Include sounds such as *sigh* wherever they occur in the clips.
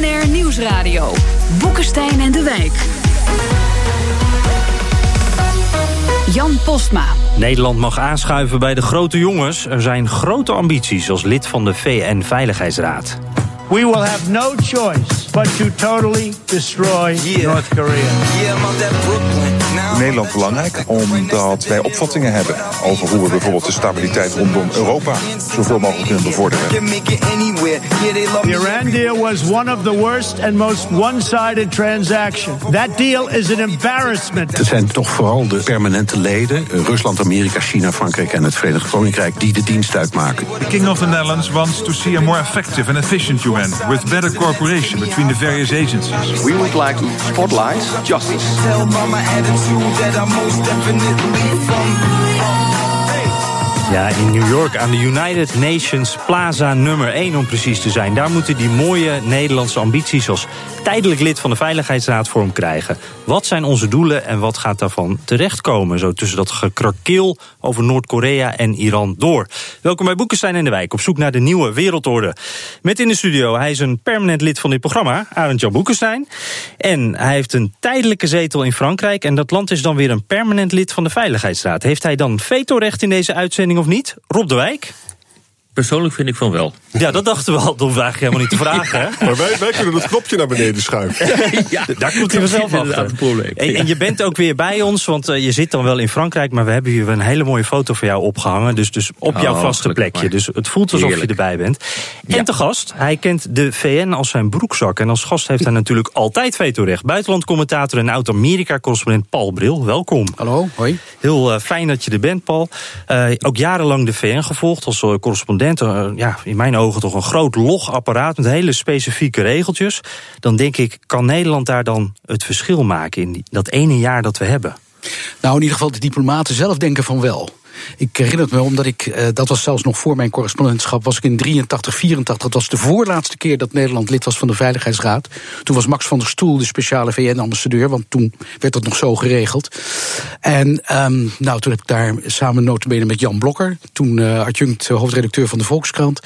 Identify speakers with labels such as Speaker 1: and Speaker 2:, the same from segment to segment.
Speaker 1: BNR Nieuwsradio. Boekenstein en de Wijk. Jan Postma.
Speaker 2: Nederland mag aanschuiven bij de grote jongens. Er zijn grote ambities als lid van de VN-veiligheidsraad.
Speaker 3: We will have no choice but to totally destroy North Korea.
Speaker 4: Nederland belangrijk omdat wij opvattingen hebben over hoe we bijvoorbeeld de stabiliteit rondom Europa zoveel mogelijk kunnen bevorderen.
Speaker 3: The Iran deal was one of the worst and most one-sided transactions. That deal is an embarrassment.
Speaker 5: Het zijn toch vooral de permanente leden, eh, Rusland, Amerika, China, Frankrijk en het Verenigd Koninkrijk, die de dienst uitmaken.
Speaker 6: The King of the Netherlands wants to see a more effective and efficient UN with better cooperation between the various agencies.
Speaker 7: We would like to spotlight justice.
Speaker 2: Ja, in New York aan de United Nations Plaza nummer 1 om precies te zijn. Daar moeten die mooie Nederlandse ambities als tijdelijk lid van de Veiligheidsraad vorm krijgen. Wat zijn onze doelen en wat gaat daarvan terechtkomen? Zo tussen dat gekrakeel over Noord-Korea en Iran door. Welkom bij Boekenstein in de Wijk, op zoek naar de nieuwe wereldorde. Met in de studio, hij is een permanent lid van dit programma, Arend Jan Boekenstein. En hij heeft een tijdelijke zetel in Frankrijk. En dat land is dan weer een permanent lid van de Veiligheidsraad. Heeft hij dan vetorecht in deze uitzending of niet? Rob de Wijk?
Speaker 8: Persoonlijk vind ik van wel.
Speaker 2: Ja, dat dachten we al. Dat we eigenlijk helemaal niet te *laughs* vragen. Hè?
Speaker 9: Maar wij, wij kunnen het knopje naar beneden schuiven. *laughs*
Speaker 8: ja,
Speaker 2: Daar komt hij vanzelf achter. En, en je bent ook weer bij ons, want eh, je zit dan wel in Frankrijk... maar we hebben hier een hele mooie foto van jou opgehangen. Dus, dus op jouw
Speaker 8: Oh,
Speaker 2: vaste plekje.
Speaker 8: maar.
Speaker 2: Dus het voelt alsof
Speaker 8: Heerlijk.
Speaker 2: je erbij bent. En
Speaker 8: Ja.
Speaker 2: te gast, hij kent de VN als zijn broekzak. En als gast heeft hij natuurlijk altijd vetorecht. Buitenlandcommentator en oud-Amerika-correspondent Paul Bril. Welkom.
Speaker 10: Hallo, hoi.
Speaker 2: Heel eh, fijn dat je er bent, Paul. Eh, ook jarenlang de VN gevolgd als correspondent. Eh, ja, in mijn ogen toch een groot logapparaat met hele specifieke regeltjes. Dan denk ik, kan Nederland daar dan het verschil maken in dat ene jaar dat we hebben?
Speaker 10: Nou, in ieder geval de diplomaten zelf denken van wel. Ik herinner het me omdat ik, eh, dat was zelfs nog voor mijn correspondentschap, was ik in 83, 84. Dat was de voorlaatste keer dat Nederland lid was van de Veiligheidsraad. Toen was Max van der Stoel de speciale VN-ambassadeur, want toen werd dat nog zo geregeld. En ehm, nou, toen heb ik daar samen notabene met Jan Blokker, toen eh, adjunct hoofdredacteur van de Volkskrant,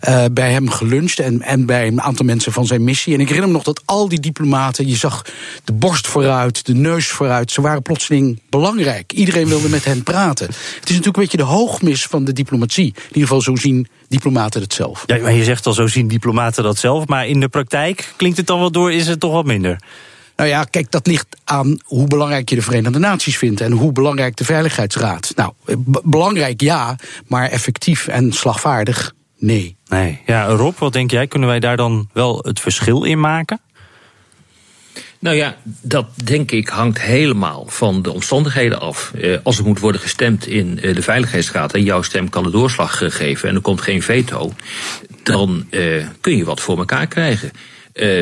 Speaker 10: eh, bij hem geluncht en, en bij een aantal mensen van zijn missie. En ik herinner me nog dat al die diplomaten, je zag de borst vooruit, de neus vooruit, ze waren plotseling belangrijk. Iedereen wilde met hen praten. Het is natuurlijk een beetje de hoogmis van de diplomatie. In ieder geval zo zien diplomaten het zelf.
Speaker 2: Ja, maar je zegt al, zo zien diplomaten dat zelf. Maar in de praktijk klinkt het dan wel door, is het toch wat minder?
Speaker 10: Nou ja, kijk, dat ligt aan hoe belangrijk je de Verenigde Naties vindt en hoe belangrijk de Veiligheidsraad. Nou, eh, belangrijk ja, maar effectief en slagvaardig nee.
Speaker 2: Nee. Ja, Rob, wat denk jij? Kunnen wij daar dan wel het verschil in maken?
Speaker 8: Nou ja, dat denk ik hangt helemaal van de omstandigheden af. Eh, als er moet worden gestemd in eh, de Veiligheidsraad en jouw stem kan de doorslag eh, geven en er komt geen veto, dan kun je wat voor elkaar krijgen.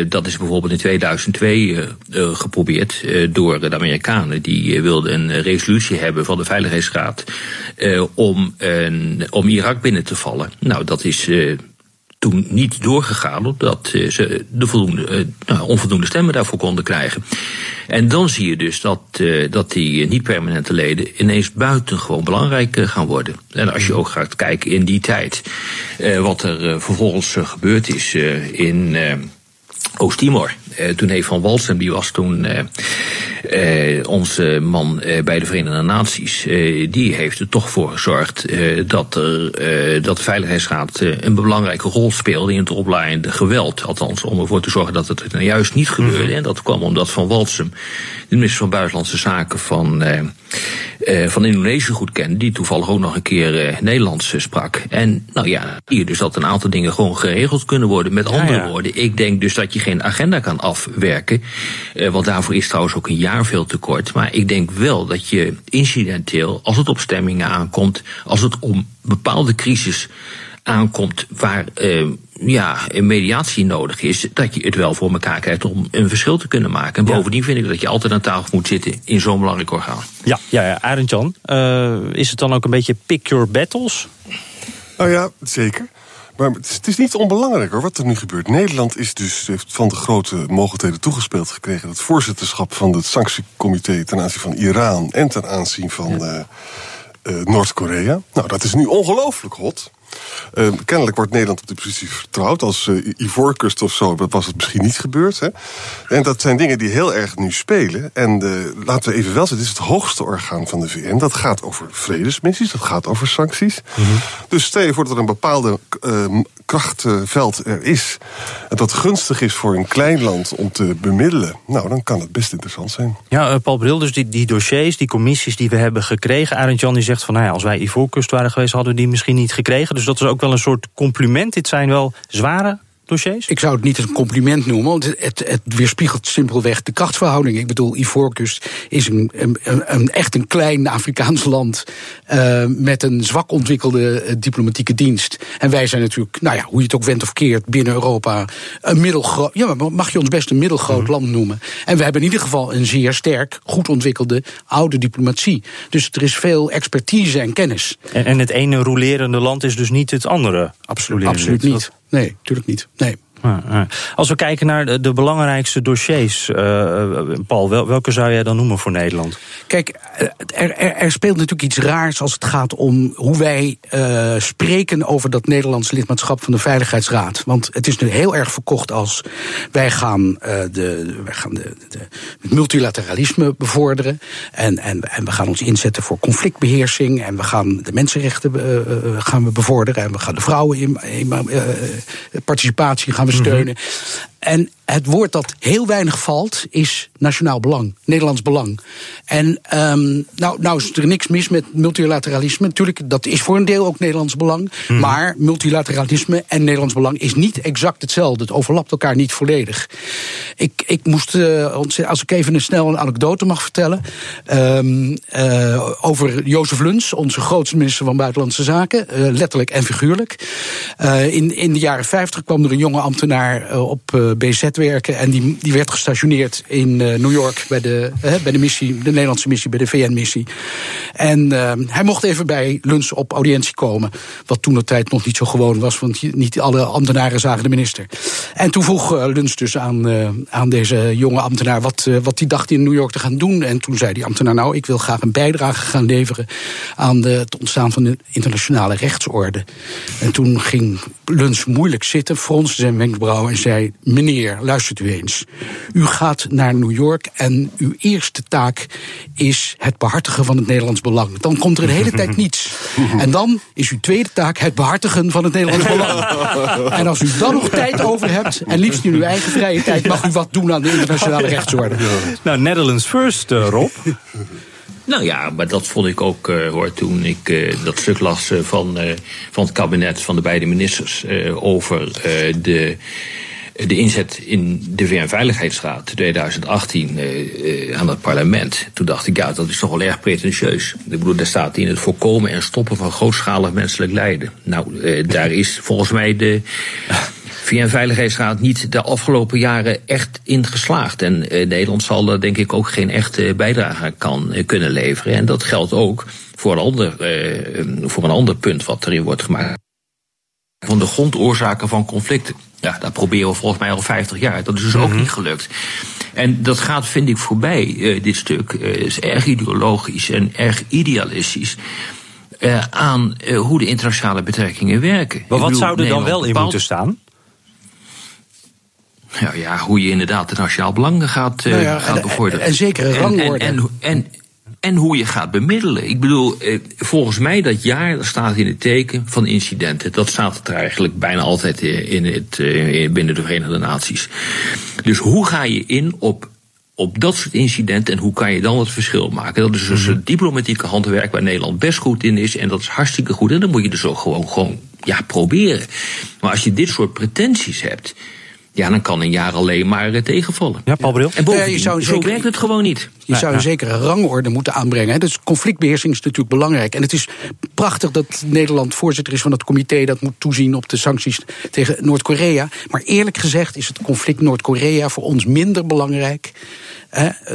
Speaker 8: Dat is bijvoorbeeld in 2002 eh, eh, geprobeerd door de Amerikanen. Die wilden een resolutie hebben van de Veiligheidsraad om, om Irak binnen te vallen. Nou, dat is toen niet doorgegaan, omdat eh, ze de voldoende, eh, nou, onvoldoende stemmen daarvoor konden krijgen. En dan zie je dus dat, eh, dat die niet-permanente leden ineens buitengewoon belangrijk gaan worden. En als je ook gaat kijken in die tijd, wat er vervolgens gebeurd is in. Oost-Timor. Eh, toen heeft Van Walsem, die was toen eh, eh, onze man bij de Verenigde Naties, die heeft er toch voor gezorgd dat, er, dat de Veiligheidsraad een belangrijke rol speelde in het oplaaiende geweld. Althans, om ervoor te zorgen dat het nou juist niet gebeurde. En dat kwam omdat Van Walsem, de minister van Buitenlandse Zaken van, van Indonesië goed kende, die toevallig ook nog een keer Nederlands sprak. En nou ja, zie je dus dat een aantal dingen gewoon geregeld kunnen worden. Met andere
Speaker 2: ja.
Speaker 8: woorden, ik denk dus dat je geen agenda kan afwerken. Eh, want daarvoor is trouwens ook een jaar veel te kort. Maar ik denk wel dat je incidenteel, als het op stemmingen aankomt, als het om bepaalde crisis aankomt waar uh, ja, een mediatie nodig is, dat je het wel voor elkaar krijgt om een verschil te kunnen maken. En bovendien vind ik dat je altijd aan tafel moet zitten in zo'n belangrijk orgaan.
Speaker 2: Ja, ja, ja. Arend Jan, uh, is het dan ook een beetje pick your battles?
Speaker 9: Nou ja, zeker. Maar het is, niet onbelangrijk hoor, wat er nu gebeurt. Nederland is dus, heeft van de grote mogelijkheden toegespeeld gekregen... het voorzitterschap van het sanctiecomité ten aanzien van Iran... en ten aanzien van ja. uh, uh, Noord-Korea. Nou, dat is nu ongelooflijk hot. Uh, kennelijk wordt Nederland op die positie vertrouwd. Als uh, Ivoorkust of zo was het misschien niet gebeurd. Hè? En dat zijn dingen die heel erg nu spelen. En uh, laten we even wel zeggen, het is het hoogste orgaan van de VN. Dat gaat over vredesmissies, dat gaat over sancties. Mm -hmm. Dus stel je voor dat er een bepaalde krachtveld er is... en dat gunstig is voor een klein land om te bemiddelen... nou, dan kan het best interessant zijn.
Speaker 2: Ja, Paul Bril, dus die, die dossiers, die commissies die we hebben gekregen... Arend Jan die zegt van, nou ja, als wij Ivoorkust waren geweest... hadden we die misschien niet gekregen. Dus dat is ook wel een soort compliment. Dit zijn wel zware dossiers?
Speaker 10: Ik zou het niet een compliment noemen, want het, het weerspiegelt simpelweg de krachtsverhouding. Ik bedoel, Ivoorkust is een, een, een, echt een klein Afrikaans land uh, met een zwak ontwikkelde uh, diplomatieke dienst. En wij zijn natuurlijk, nou ja, hoe je het ook went of keert, binnen Europa een middelgroot, ja, mag je ons best een middelgroot mm. land noemen. En we hebben in ieder geval een zeer sterk, goed ontwikkelde oude diplomatie. Dus er is veel expertise en kennis.
Speaker 2: En, en het ene rolerende land is dus niet het andere?
Speaker 10: Absoluut, absoluut niet. Nee, natuurlijk niet. Nee.
Speaker 2: Als we kijken naar de, belangrijkste dossiers, uh, Paul, wel, welke zou jij dan noemen voor Nederland?
Speaker 10: Kijk, er, er, er, speelt natuurlijk iets raars als het gaat om hoe wij spreken over dat Nederlands lidmaatschap van de Veiligheidsraad. Want het is nu heel erg verkocht als wij gaan, de, wij gaan de, de, het multilateralisme bevorderen. En, en, en we gaan ons inzetten voor conflictbeheersing. En we gaan de mensenrechten gaan we bevorderen. En we gaan de vrouwen in, in participatie gaan we steunen. En het woord dat heel weinig valt is nationaal belang, Nederlands belang. En um, nou, nou is er niks mis met multilateralisme. Natuurlijk, dat is voor een deel ook Nederlands belang. Mm. Maar multilateralisme en Nederlands belang is niet exact hetzelfde. Het overlapt elkaar niet volledig. Ik, ik moest, uh, als ik even een snel een anekdote mag vertellen. Um, uh, over Jozef Luns, onze grootste minister van Buitenlandse Zaken. Uh, letterlijk en figuurlijk. in, in de jaren 50 kwam er een jonge ambtenaar op BZ werken. En die, die werd gestationeerd in uh, New York bij de, uh, bij de missie, de Nederlandse missie, bij de VN-missie. En uh, hij mocht even bij lunch op audiëntie komen. Wat toen de tijd nog niet zo gewoon was, want niet alle ambtenaren zagen de minister. En toen vroeg Luns dus aan, aan deze jonge ambtenaar wat, wat hij dacht in New York te gaan doen. En toen zei die ambtenaar, nou, ik wil graag een bijdrage gaan leveren aan de, het ontstaan van de internationale rechtsorde. En toen ging Luns moeilijk zitten, fronste zijn wenkbrauwen en zei: Meneer, luistert u eens. U gaat naar New York en uw eerste taak is het behartigen van het Nederlands belang. Dan komt er een hele tijd *laughs* niets. En dan is uw tweede taak het behartigen van het Nederlands belang. *laughs* En als u dan nog tijd over hebt, en liefst in uw eigen vrije tijd, mag u wat doen aan de internationale rechtsorde.
Speaker 2: Nou, Netherlands first, uh, Rob. *laughs*
Speaker 8: Nou ja, maar dat vond ik ook uh, hoor toen ik uh, dat stuk las uh, van, van het kabinet van de beide ministers over de de inzet in de VN-veiligheidsraad 2018 uh, aan het parlement. Toen dacht ik, ja, dat is toch wel erg pretentieus. Ik bedoel, daar staat in het voorkomen en stoppen van grootschalig menselijk lijden. Nou, uh, daar is volgens mij de VN-veiligheidsraad niet de afgelopen jaren echt in geslaagd. En uh, Nederland zal daar denk ik ook geen echte bijdrage kan kunnen leveren. En dat geldt ook voor een ander, voor een ander punt wat erin wordt gemaakt. Van de grondoorzaken van conflicten. Ja, dat proberen we volgens mij al 50 jaar. Dat is dus mm -hmm. ook niet gelukt. En dat gaat, vind ik, voorbij, uh, dit stuk. Uh, is erg ideologisch en erg idealistisch. Uh, aan hoe de internationale betrekkingen werken.
Speaker 2: Maar wat zou er dan wel in moeten staan?
Speaker 8: Ja, ja, hoe je inderdaad het nationaal belang gaat, nou ja, gaat bevorderen.
Speaker 10: En, en zeker rangorde.
Speaker 8: En, en, en, hoe je gaat bemiddelen. Ik bedoel, volgens mij dat jaar dat staat in het teken van incidenten. Dat staat er eigenlijk bijna altijd in het, binnen de Verenigde Naties. Dus hoe ga je in op, op dat soort incidenten en hoe kan je dan het verschil maken? Dat is dus het diplomatieke handwerk waar Nederland best goed in is. En dat is hartstikke goed. En dan moet je dus ook gewoon, gewoon ja, proberen. Maar als je dit soort pretenties hebt ja, dan kan een jaar alleen maar uh, tegenvallen.
Speaker 2: Ja, Paul Bril.
Speaker 8: En bovendien, ja, zo zeker, werkt het gewoon niet.
Speaker 10: Je zou een zekere rangorde moeten aanbrengen. Dus conflictbeheersing is natuurlijk belangrijk. En het is prachtig dat Nederland voorzitter is van het comité dat moet toezien op de sancties tegen Noord-Korea. Maar eerlijk gezegd is het conflict Noord-Korea voor ons minder belangrijk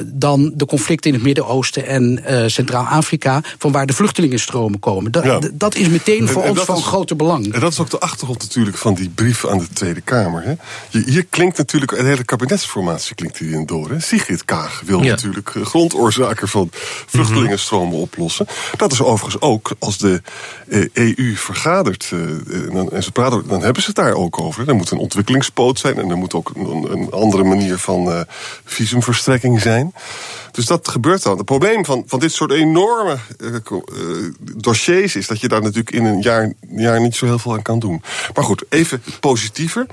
Speaker 10: dan de conflicten in het Midden-Oosten en uh, Centraal-Afrika, van waar de vluchtelingenstromen komen. Dat, ja. dat is meteen voor en, en ons van grote belang.
Speaker 9: En dat is ook de achtergrond natuurlijk van die brief aan de Tweede Kamer. Hè. Hier klinkt natuurlijk, een hele kabinetsformatie klinkt hierin door. Hè. Sigrid Kaag wil ja. natuurlijk grondoorzaken van vluchtelingenstromen mm -hmm. oplossen. Dat is overigens ook als de uh, EU vergadert uh, en ze praten, dan hebben ze het daar ook over. Er moet een ontwikkelingspoot zijn en er moet ook een, een andere manier van visumverstrekking zijn. Dus dat gebeurt dan. Het probleem van, van dit soort enorme uh, uh, dossiers is dat je daar natuurlijk in een jaar, jaar niet zo heel veel aan kan doen. Maar goed, even positiever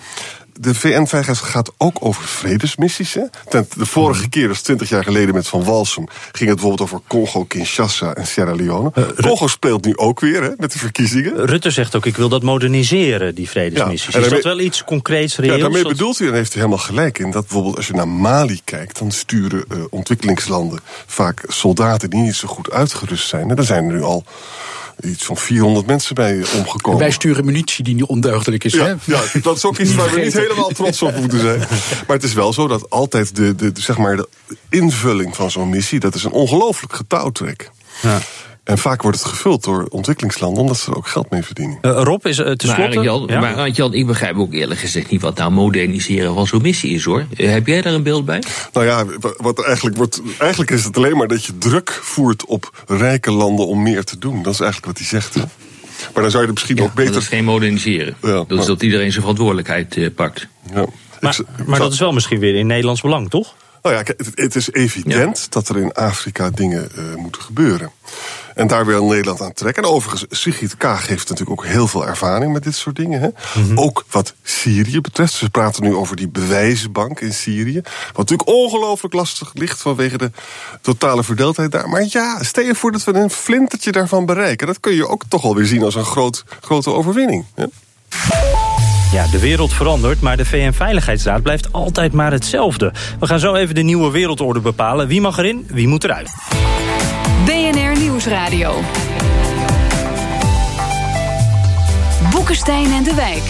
Speaker 9: de VN-veiligheidsraad gaat ook over vredesmissies. Hè? De vorige keer, dat is twintig jaar geleden met Van Walsum... ging het bijvoorbeeld over Congo, Kinshasa en Sierra Leone. Uh, Congo speelt nu ook weer hè, met de verkiezingen.
Speaker 2: Rutte zegt ook, ik wil dat moderniseren, die vredesmissies. Ja, is dat wel iets concreets, reëels?
Speaker 9: Ja, daarmee bedoelt hij, en heeft hij helemaal gelijk in... dat bijvoorbeeld als je naar Mali kijkt... dan sturen uh, ontwikkelingslanden vaak soldaten die niet zo goed uitgerust zijn. En er zijn er nu al iets van 400 mensen bij omgekomen.
Speaker 10: Wij sturen munitie die niet ondeugdelijk is.
Speaker 9: Ja,
Speaker 10: hè?
Speaker 9: ja dat is ook iets waar we niet helemaal trots op moeten zijn. *laughs* Maar het is wel zo dat altijd de, de, zeg maar de invulling van zo'n missie... dat is een ongelooflijk getouwtrek. Ja. En vaak wordt het gevuld door ontwikkelingslanden, omdat ze er ook geld mee verdienen.
Speaker 2: Uh, Rob, is uh, tenslotte...
Speaker 8: Maar, Jan, ja? maar Jan, ik begrijp ook eerlijk gezegd niet wat nou moderniseren van zo'n missie is, hoor. Uh, heb jij daar een beeld bij?
Speaker 9: Nou ja, wat eigenlijk, wordt, eigenlijk is het alleen maar dat je druk voert op rijke landen om meer te doen. Dat is eigenlijk wat hij zegt, hè? Maar dan zou je er misschien
Speaker 8: ja,
Speaker 9: ook beter...
Speaker 8: dat is geen moderniseren. Ja, dat is dat iedereen zijn verantwoordelijkheid uh, pakt.
Speaker 9: Ja.
Speaker 2: Maar, maar dat is wel misschien weer in Nederlands belang, toch?
Speaker 9: Nou ja, het, het is evident ja. dat er in Afrika dingen uh, moeten gebeuren. En daar wil Nederland aan trekken. En overigens, Sigrid Kaag heeft natuurlijk ook heel veel ervaring met dit soort dingen. Hè? Mm -hmm. Ook wat Syrië betreft. We praten nu over die bewijzenbank in Syrië. Wat natuurlijk ongelooflijk lastig ligt vanwege de totale verdeeldheid daar. Maar ja, stel je voor dat we een flintertje daarvan bereiken. Dat kun je ook toch alweer zien als een groot, grote overwinning. Hè?
Speaker 2: Ja, de wereld verandert, maar de VN-veiligheidsraad blijft altijd maar hetzelfde. We gaan zo even de nieuwe wereldorde bepalen. Wie mag erin, wie moet eruit?
Speaker 1: BNR Nieuwsradio. Boekenstein en de Wijk.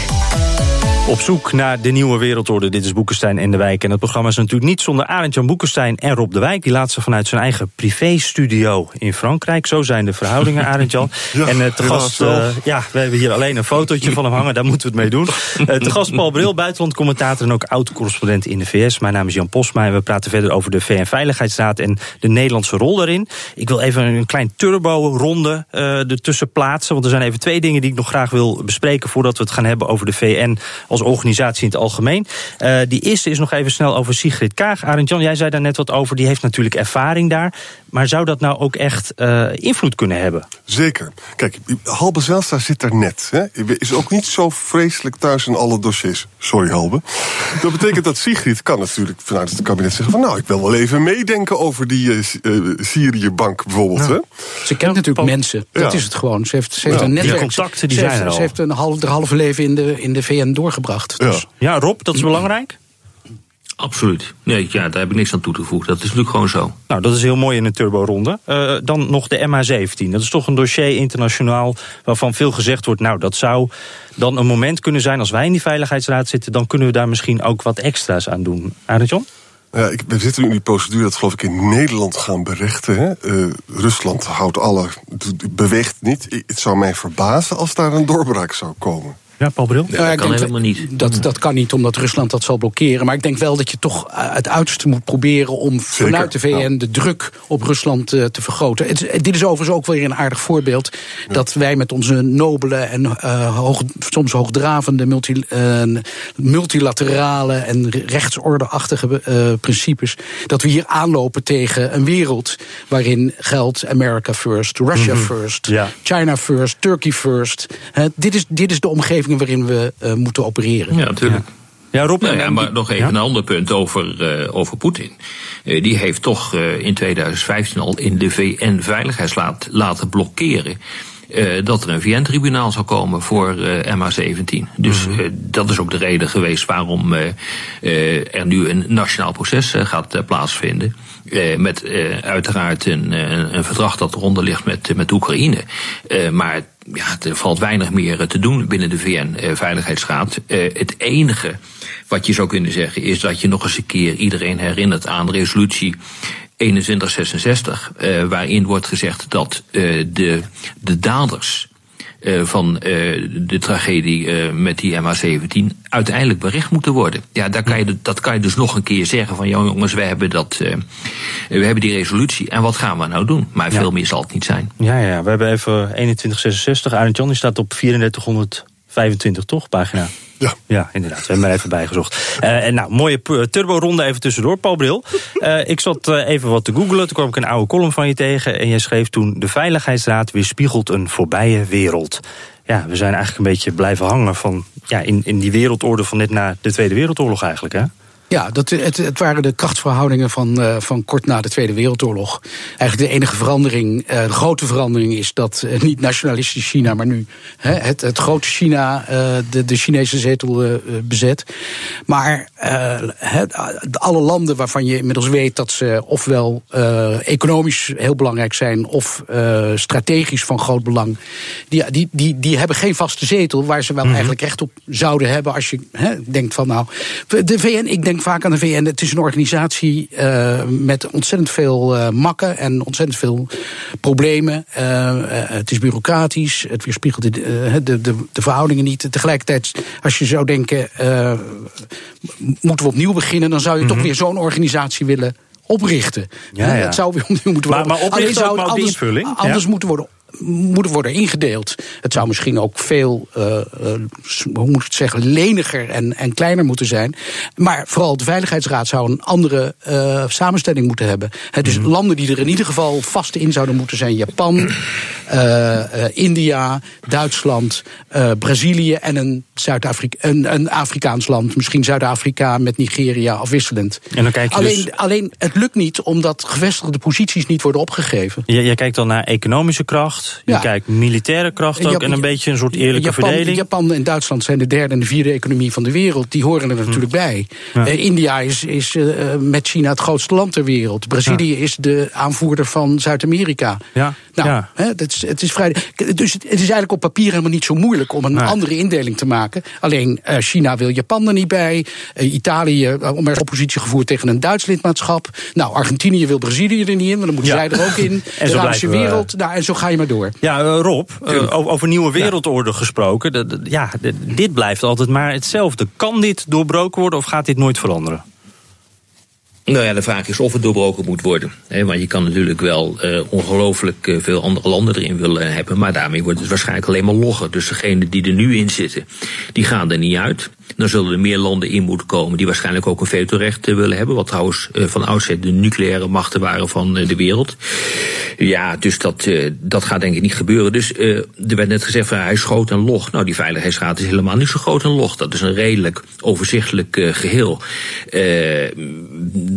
Speaker 2: Op zoek naar de nieuwe wereldorde. Dit is Boekenstein en de Wijk. En het programma is natuurlijk niet zonder Arend-Jan Boekenstein en Rob de Wijk. Die laat ze vanuit zijn eigen privéstudio in Frankrijk. Zo zijn de verhoudingen, Arend-Jan. *laughs*
Speaker 9: Ja,
Speaker 2: en uh, te gast, uh, ja, we hebben hier alleen een fotootje van hem hangen. Daar moeten we het mee doen. Uh, *laughs* te gast Paul Bril, buitenlandcommentator en ook oud-correspondent in de VS. Mijn naam is Jan Posma en we praten verder over de VN-veiligheidsraad en de Nederlandse rol daarin. Ik wil even een klein turbo-ronde ertussen plaatsen. Want er zijn even twee dingen die ik nog graag wil bespreken voordat we het gaan hebben over de VN als organisatie in het algemeen. Uh, die eerste is nog even snel over Sigrid Kaag. Arend Jan, jij zei daar net wat over. Die heeft natuurlijk ervaring daar. Maar zou dat nou ook echt uh, invloed kunnen hebben?
Speaker 9: Zeker. Kijk, Halbe Zijlstra zit daar net. Hè. Is ook niet zo vreselijk thuis in alle dossiers. Sorry, Halbe. Dat betekent dat Sigrid kan natuurlijk vanuit het kabinet zeggen... van nou, ik wil wel even meedenken over die uh, Syrië-bank bijvoorbeeld.
Speaker 10: Ja.
Speaker 9: Hè.
Speaker 10: Ze kent natuurlijk mensen. Dat
Speaker 9: Ja.
Speaker 10: is het gewoon. Ze heeft, ze heeft
Speaker 9: Ja.
Speaker 10: een netwerk.
Speaker 2: Die contacten die
Speaker 10: ze
Speaker 2: zijn
Speaker 10: heeft,
Speaker 2: er al.
Speaker 10: Ze heeft een half, haar halve leven in de, in de VN doorgebracht. Dus.
Speaker 2: Ja, Rob, dat is belangrijk.
Speaker 8: Absoluut. Nee, ja, daar heb ik niks aan toe te voegen. Dat is natuurlijk gewoon zo.
Speaker 2: Nou, dat is heel mooi in een turbo-ronde. Uh, dan nog de MH17. Dat is toch een dossier internationaal waarvan veel gezegd wordt... nou, dat zou dan een moment kunnen zijn als wij in die Veiligheidsraad zitten... dan kunnen we daar misschien ook wat extra's aan doen. Arend Jan?
Speaker 9: Ja, ik, we zitten nu in die procedure dat geloof ik in Nederland gaan berechten. Hè? Uh, Rusland houdt alle, beweegt niet. Het zou mij verbazen als daar een doorbraak zou komen.
Speaker 2: Ja, Paul Bril?
Speaker 10: Ja, ik
Speaker 8: kan helemaal niet.
Speaker 10: Dat, dat kan niet, omdat Rusland dat zal blokkeren. Maar ik denk wel dat je toch eh, het uiterste moet proberen om vanuit de VN de druk op Rusland eh, te vergroten. Het, dit is overigens ook weer een aardig voorbeeld dat wij met onze nobele en eh, hoog, soms hoogdravende multi, multilaterale en rechtsordeachtige eh, principes, dat we hier aanlopen tegen een wereld waarin geldt America first, Russia first,
Speaker 2: Ja.
Speaker 10: China first, Turkey first. Hè, dit, is, dit is de omgeving waarin we eh, moeten opereren.
Speaker 8: Ja, natuurlijk.
Speaker 2: Ja, Rob.
Speaker 8: Nou ja, maar nog even
Speaker 2: Ja?
Speaker 8: een ander punt over, eh, over Poetin. Eh, die heeft toch eh, in 2015 al in de VN-veiligheidsraad laten blokkeren. Uh, dat er een VN-tribunaal zou komen voor uh, MH17. Dus uh, dat is ook de reden geweest waarom er nu een nationaal proces gaat plaatsvinden. met uiteraard een, een, verdrag dat eronder ligt met, met Oekraïne. maar ja, er valt weinig meer te doen binnen de VN-veiligheidsraad. het enige wat je zou kunnen zeggen is dat je nog eens een keer iedereen herinnert aan de resolutie 2166, uh, waarin wordt gezegd dat uh, de, de daders uh, van de tragedie met die MH17 uiteindelijk berecht moeten worden. Ja, daar kan je, dat kan je dus nog een keer zeggen van, jongens, we hebben, dat, we hebben die resolutie en wat gaan we nou doen? Maar veel meer zal het niet zijn.
Speaker 2: Ja, ja, we hebben even 2166, Arend Jan, die staat op 3425, toch, pagina?
Speaker 9: Ja.
Speaker 2: ja, inderdaad. We hebben er even bijgezocht. Uh, en nou, mooie turbo-ronde even tussendoor, Paul Bril. Uh, ik zat uh, even wat te googelen. Toen kwam ik een oude column van je tegen. En jij schreef toen... De Veiligheidsraad weerspiegelt een voorbije wereld. Ja, we zijn eigenlijk een beetje blijven hangen van, ja, in, in die wereldorde van net na de Tweede Wereldoorlog eigenlijk, hè?
Speaker 10: Ja, dat, het, het waren de krachtsverhoudingen van, uh, van kort na de Tweede Wereldoorlog. Eigenlijk de enige verandering, uh, de grote verandering is dat uh, niet nationalistisch China, maar nu hè, het, het grote China de, de Chinese zetel bezet. Maar het, alle landen waarvan je inmiddels weet dat ze ofwel economisch heel belangrijk zijn of strategisch van groot belang, die, die, die, die hebben geen vaste zetel waar ze wel mm -hmm. eigenlijk recht op zouden hebben als je hè, denkt van nou, de VN, ik denk vaak aan de VN. Het is een organisatie uh, met ontzettend veel uh, makken en ontzettend veel problemen. Uh, het is bureaucratisch, het weerspiegelt de, de, de, de verhoudingen niet. Tegelijkertijd, als je zou denken, moeten we opnieuw beginnen, dan zou je mm -hmm. toch weer zo'n organisatie willen oprichten.
Speaker 2: Ja, ja.
Speaker 10: Het zou weer opnieuw moeten worden.
Speaker 2: Maar, maar oprichten
Speaker 10: zou
Speaker 2: het
Speaker 10: anders,
Speaker 2: invulling.
Speaker 10: anders moeten worden moeten worden ingedeeld. Het zou misschien ook veel, uh, uh, hoe moet ik het zeggen, leniger en, en kleiner moeten zijn. Maar vooral de Veiligheidsraad zou een andere uh, samenstelling moeten hebben. Het dus mm -hmm. landen die er in ieder geval vast in zouden moeten zijn: Japan, India, Duitsland, Brazilië en een, Zuid-Afrika, een, een Afrikaans land. Misschien Zuid-Afrika met Nigeria afwisselend.
Speaker 2: En dan kijk je
Speaker 10: alleen,
Speaker 2: dus...
Speaker 10: alleen het lukt niet omdat gevestigde posities niet worden opgegeven.
Speaker 2: Jij, jij kijkt dan naar economische kracht. Je
Speaker 10: Ja.
Speaker 2: kijkt militaire kracht ook
Speaker 10: Jap-
Speaker 2: en een beetje een soort eerlijke
Speaker 10: Japan,
Speaker 2: verdeling.
Speaker 10: Japan en Duitsland zijn de derde en de vierde economie van de wereld. Die horen er natuurlijk bij.
Speaker 2: Ja.
Speaker 10: Eh, India is, is eh, met China het grootste land ter wereld. Brazilië is de aanvoerder van Zuid-Amerika.
Speaker 2: Ja,
Speaker 10: Nou, hè, dat is, het is vrij. Dus het, is eigenlijk op papier helemaal niet zo moeilijk om een
Speaker 2: Nee.
Speaker 10: andere indeling te maken. Alleen eh, China wil Japan er niet bij. Eh, Italië, eh, om er oppositie gevoerd tegen een Duits lidmaatschap. Nou, Argentinië wil Brazilië er niet in, want dan moeten
Speaker 2: Ja.
Speaker 10: zij er ook in. *laughs*
Speaker 2: En zo
Speaker 10: de Arabische wereld, nou, en zo ga je maar door.
Speaker 2: Ja, Rob, over, nieuwe wereldorde gesproken. Ja, dit blijft altijd maar hetzelfde. Kan dit doorbroken worden of gaat dit nooit veranderen?
Speaker 8: Nou ja, de vraag is of het doorbroken moet worden. Want je kan natuurlijk wel eh, ongelooflijk eh, veel andere landen erin willen hebben. Maar daarmee wordt het waarschijnlijk alleen maar logger. Dus degenen die er nu in zitten, die gaan er niet uit. Dan zullen er meer landen in moeten komen die waarschijnlijk ook een vetorecht eh, willen hebben. Wat trouwens van oudsher de nucleaire machten waren van de wereld. Ja, dus dat, dat gaat denk ik niet gebeuren. Dus er werd net gezegd van hij is groot en log. Nou, die Veiligheidsraad is helemaal niet zo groot en log. Dat is een redelijk overzichtelijk eh, geheel.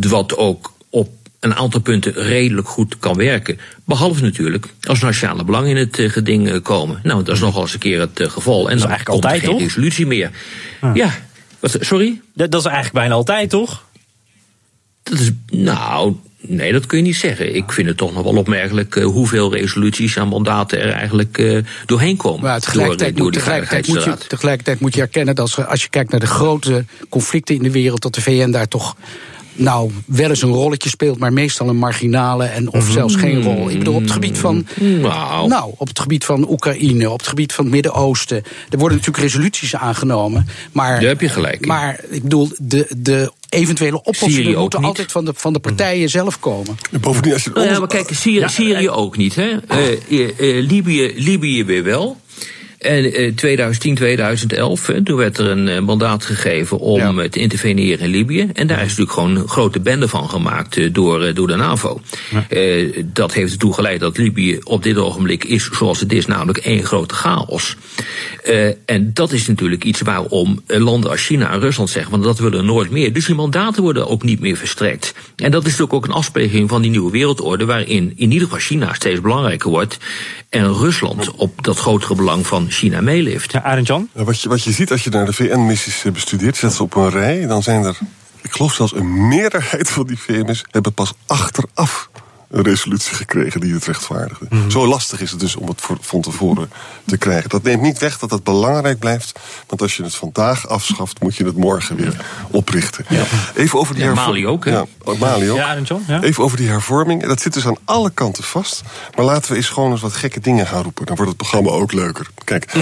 Speaker 8: Wat ook op een aantal punten redelijk goed kan werken. Behalve natuurlijk als nationale belangen in het eh, geding eh, komen. Nou, dat is nogal eens een keer het eh, geval. En dan
Speaker 2: eigenlijk
Speaker 8: komt er
Speaker 2: altijd,
Speaker 8: geen
Speaker 2: toch?
Speaker 8: resolutie meer.
Speaker 2: Ah.
Speaker 8: Ja, wat, sorry?
Speaker 2: Dat, dat is eigenlijk bijna altijd, toch?
Speaker 8: Dat is, nou, nee, dat kun je niet zeggen. Ik vind het toch nog wel opmerkelijk hoeveel resoluties en mandaten er eigenlijk eh, doorheen komen.
Speaker 10: Maar tegelijkertijd,
Speaker 8: door,
Speaker 10: moet,
Speaker 8: door
Speaker 10: tegelijkertijd, moet je, tegelijkertijd moet je erkennen dat als, als je kijkt naar de grote conflicten in de wereld, dat de VN daar toch nou wel eens een rolletje speelt, maar meestal een marginale en of zelfs geen rol. Ik bedoel, op het gebied van.
Speaker 8: Nou.
Speaker 10: Nou, op het gebied van Oekraïne, op het gebied van het Midden-Oosten. Er worden natuurlijk resoluties aangenomen. Maar,
Speaker 8: Daar heb je gelijk in.
Speaker 10: Maar ik bedoel, de, de eventuele oplossingen moeten
Speaker 8: niet.
Speaker 10: altijd van de, van de partijen zelf komen.
Speaker 9: Bovendien, als je
Speaker 8: Nou ja, maar kijk, Syrië, Syrië ook niet. Hè? Eh, eh, eh, Libië, Libië weer wel. En eh, 2010, 2011, hè, toen werd er een eh, mandaat gegeven om eh, te interveneren in Libië. En daar is natuurlijk gewoon een grote bende van gemaakt eh, door, eh, door de NAVO. Eh, dat heeft ertoe geleid dat Libië op dit ogenblik is zoals het is, namelijk één grote chaos. Eh, en dat is natuurlijk iets waarom eh, landen als China en Rusland zeggen, want dat willen we nooit meer. Dus die mandaten worden ook niet meer verstrekt. En dat is natuurlijk ook een afspiegeling van die nieuwe wereldorde, waarin in ieder geval China steeds belangrijker wordt. En Rusland op dat grotere belang van China meeleeft.
Speaker 2: Ja, Arend Jan?
Speaker 9: Wat je, wat je ziet als je naar de VN-missies eh, bestudeert, zet ze op een rij, dan zijn er, ik geloof zelfs een meerderheid van die VN-missies hebben pas achteraf een resolutie gekregen die het rechtvaardigde. Zo lastig is het dus om het voor, van tevoren te krijgen. Dat neemt niet weg dat het belangrijk blijft, want als je het vandaag afschaft, moet je het morgen weer oprichten. Even over die
Speaker 8: Ja, Mali ook, hè?
Speaker 9: Ja, Mali ook.
Speaker 2: Ja, Jan? Ja?
Speaker 9: Even over die hervorming. Dat zit dus aan alle kanten vast. Maar laten we eens gewoon eens wat gekke dingen gaan roepen. Dan wordt het programma ook leuker. Kijk,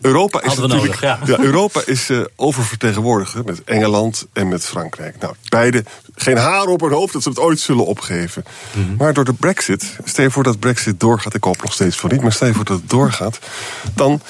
Speaker 9: Europa is natuurlijk.
Speaker 2: nodig, ja.
Speaker 9: Europa is eh, oververtegenwoordigd met Engeland en met Frankrijk. Nou, beide geen haar op hun hoofd dat ze het ooit zullen opgeven.
Speaker 2: Mhm.
Speaker 9: Maar door de Brexit, stel je voor dat Brexit doorgaat. Ik hoop nog steeds van niet, maar stel je voor dat het doorgaat. Dan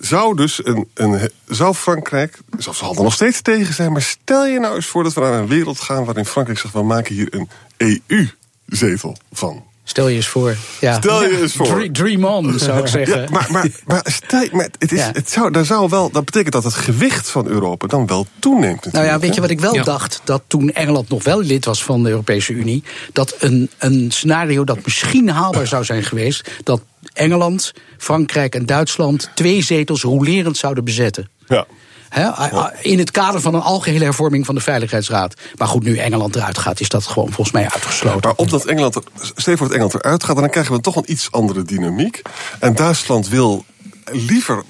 Speaker 9: zou dus een, een, zou Frankrijk, zal zal er nog steeds tegen zijn, maar stel je nou eens voor dat we naar een wereld gaan waarin Frankrijk zegt: we maken hier een EU-zetel van.
Speaker 10: Stel je eens voor. Ja.
Speaker 9: Stel je eens voor.
Speaker 10: Dre- Dream on, zou ik zeggen.
Speaker 9: Ja, maar, maar, maar, stel, maar het is,
Speaker 10: Ja.
Speaker 9: het zou, daar zou wel, dat betekent dat het gewicht van Europa dan wel toeneemt.
Speaker 10: Nou ja,
Speaker 9: natuurlijk,
Speaker 10: weet je wat ik wel dacht? Dat toen Engeland nog wel lid was van de Europese Unie, dat een, een scenario dat misschien haalbaar zou zijn geweest, dat Engeland, Frankrijk en Duitsland twee zetels rolerend zouden bezetten.
Speaker 9: Ja.
Speaker 10: Hè, in het kader van een algehele hervorming van de Veiligheidsraad. Maar goed, nu Engeland eruit gaat, is dat gewoon volgens mij uitgesloten.
Speaker 9: Maar op dat Engeland, er- stel je voor dat Engeland eruit gaat, dan krijgen we toch een iets andere dynamiek. En Duitsland wil liever,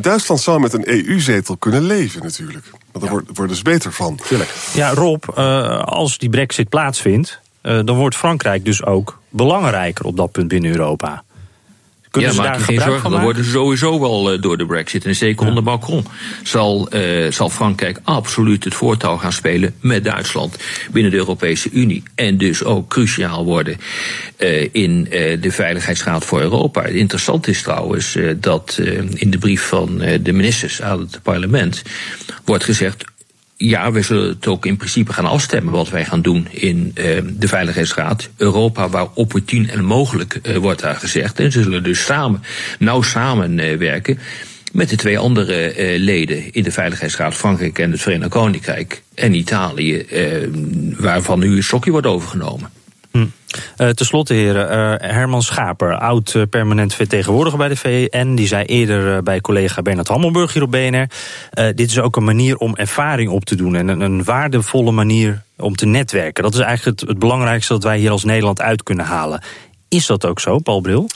Speaker 9: Duitsland zou met een EU-zetel kunnen leven natuurlijk. Want daar wordt wordt dus beter van.
Speaker 10: Tuurlijk.
Speaker 2: Ja, Rob, eh, als die brexit plaatsvindt, eh, dan wordt Frankrijk dus ook belangrijker op dat punt binnen Europa. Kunnen
Speaker 8: ja,
Speaker 2: ze
Speaker 8: maak
Speaker 2: daar
Speaker 8: je geen zorgen. Dan
Speaker 2: maken?
Speaker 8: worden ze sowieso wel eh, door de brexit. En zeker onder Macron zal, eh, zal Frankrijk absoluut het voortouw gaan spelen met Duitsland binnen de Europese Unie. En dus ook cruciaal worden eh, in de Veiligheidsraad voor Europa. Interessant is trouwens dat in de brief van de ministers aan het parlement wordt gezegd ja, we zullen het ook in principe gaan afstemmen wat wij gaan doen in eh, de Veiligheidsraad. Europa waar opportun en mogelijk eh, wordt daar gezegd. En ze zullen dus samen, nauw samenwerken met de twee andere eh, leden in de Veiligheidsraad, Frankrijk en het Verenigd Koninkrijk. En Italië, eh, waarvan nu een stokje wordt overgenomen.
Speaker 2: Eh, Ten slotte, heren, eh, Herman Schaper, oud eh, permanent vertegenwoordiger bij de VN, die zei eerder bij collega Bernard Hammelburg hier op BNR: dit is ook een manier om ervaring op te doen en een, een waardevolle manier om te netwerken. Dat is eigenlijk het belangrijkste dat wij hier als Nederland uit kunnen halen. Is dat ook zo, Paul Bril?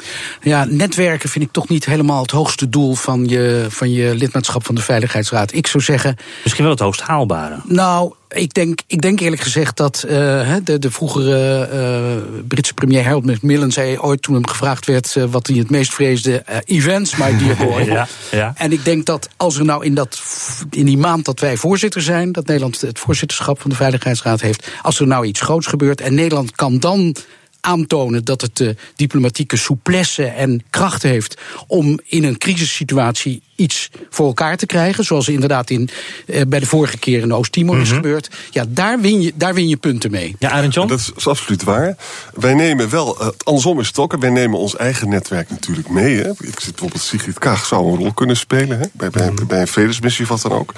Speaker 10: Ja, netwerken vind ik toch niet helemaal het hoogste doel van je, van je lidmaatschap van de Veiligheidsraad. Ik zou zeggen.
Speaker 2: Misschien wel het hoogst haalbare.
Speaker 10: Nou, ik denk, ik denk eerlijk gezegd dat uh, de, de vroegere uh, Britse premier Harold Macmillan zei ooit toen hem gevraagd werd uh, wat hij het meest vreesde: events, my dear boy. *laughs*
Speaker 2: ja, ja.
Speaker 10: En ik denk dat als er nou in, dat, in die maand dat wij voorzitter zijn, dat Nederland het voorzitterschap van de Veiligheidsraad heeft, als er nou iets groots gebeurt en Nederland kan dan aantonen dat het de diplomatieke souplesse en kracht heeft om in een crisissituatie iets voor elkaar te krijgen. Zoals inderdaad in, eh, bij de vorige keer in Oost-Timor mm -hmm. is gebeurd. Ja, daar win je, daar win je punten mee.
Speaker 2: Ja, Arend Jan?
Speaker 9: Dat is, is, absoluut waar. Wij nemen wel, uh, andersom is het ook, wij nemen ons eigen netwerk natuurlijk mee. Hè. Ik zit bijvoorbeeld Sigrid Kaag zou een rol kunnen spelen hè, bij, bij, bij een vredesmissie of wat dan ook.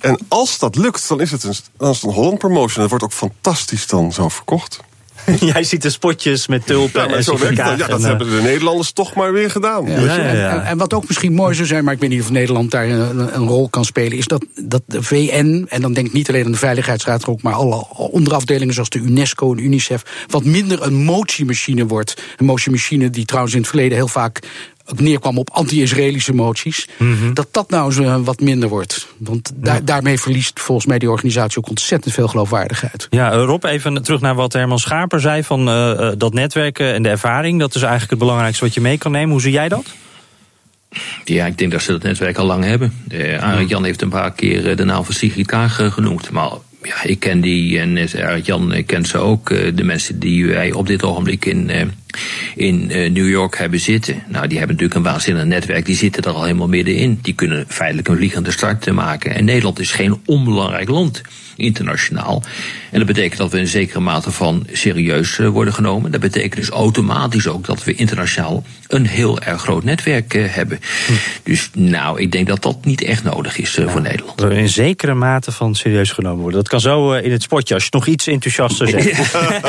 Speaker 9: En als dat lukt, dan is het een, dan is het een Holland promotion. Dat wordt ook fantastisch dan zo verkocht. *laughs*
Speaker 2: Jij ziet de spotjes met tulpen
Speaker 9: ja,
Speaker 2: en
Speaker 9: zo werkt dat. Ja, dat
Speaker 2: en,
Speaker 9: hebben de Nederlanders toch maar weer gedaan.
Speaker 10: Ja, ja, en, en, wat ook misschien mooi zou zijn, maar ik weet niet of Nederland daar een, een, rol kan spelen, is dat, dat de VN, en dan denk ik niet alleen aan de Veiligheidsraad, maar ook maar alle onderafdelingen zoals de UNESCO en UNICEF, wat minder een motiemachine wordt. Een motiemachine die trouwens in het verleden heel vaak neerkwam op anti-Israëlische moties, mm -hmm. dat dat nou zo wat minder wordt. Want da ja. daarmee verliest volgens mij die organisatie ook ontzettend veel geloofwaardigheid.
Speaker 2: Ja, Rob, even terug naar wat Herman Schaper zei van uh, dat netwerken en de ervaring. Dat is eigenlijk het belangrijkste wat je mee kan nemen. Hoe zie jij dat?
Speaker 8: Ja, ik denk dat ze dat netwerk al lang hebben. Uh, Arend Jan heeft een paar keer de naam van Sigrid Kaag genoemd. Maar ja, ik ken die en Arend Jan kent ze ook. De mensen die wij op dit ogenblik in in uh, New York hebben zitten. Nou, die hebben natuurlijk een waanzinnig netwerk. Die zitten er al helemaal middenin. Die kunnen feitelijk een vliegende start maken. En Nederland is geen onbelangrijk land internationaal. En dat betekent dat we in zekere mate van serieus uh, worden genomen. Dat betekent dus automatisch ook dat we internationaal een heel erg groot netwerk uh, hebben. Hm. Dus nou, ik denk dat dat niet echt nodig is uh, voor Nederland.
Speaker 2: Dat we in zekere mate van serieus genomen worden. Dat kan zo in het spotje, als je nog iets enthousiaster zegt. *laughs*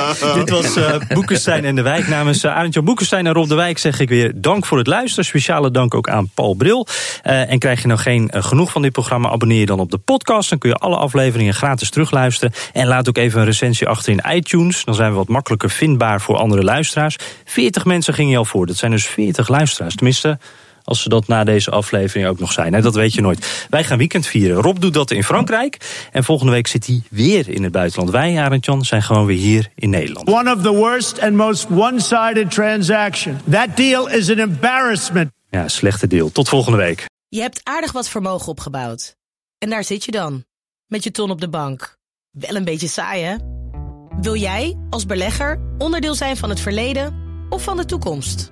Speaker 2: *laughs* Dit was Boekenstein en de Wijk. Namens Arendtje Boekenstein en Rob de Wijk zeg ik weer dank voor het luisteren. Speciale dank ook aan Paul Bril. en krijg je nou geen genoeg van dit programma, abonneer je dan op de podcast. Dan kun je alle afleveringen gratis terugluisteren. En laat ook even een recensie achter in iTunes. Dan zijn we wat makkelijker vindbaar voor andere luisteraars. 40 mensen gingen je al voor. Dat zijn dus 40 luisteraars. Tenminste, als ze dat na deze aflevering ook nog zijn. Dat weet je nooit. Wij gaan weekend vieren. Rob doet dat in Frankrijk. En volgende week zit hij weer in het buitenland. Wij, Arend Jan, zijn gewoon weer hier in Nederland.
Speaker 3: One of the worst and most one-sided transaction. That deal is an embarrassment.
Speaker 2: Ja, slechte deal. Tot volgende week.
Speaker 11: Je hebt aardig wat vermogen opgebouwd. En daar zit je dan. Met je ton op de bank. Wel een beetje saai, hè? Wil jij, als belegger, onderdeel zijn van het verleden of van de toekomst?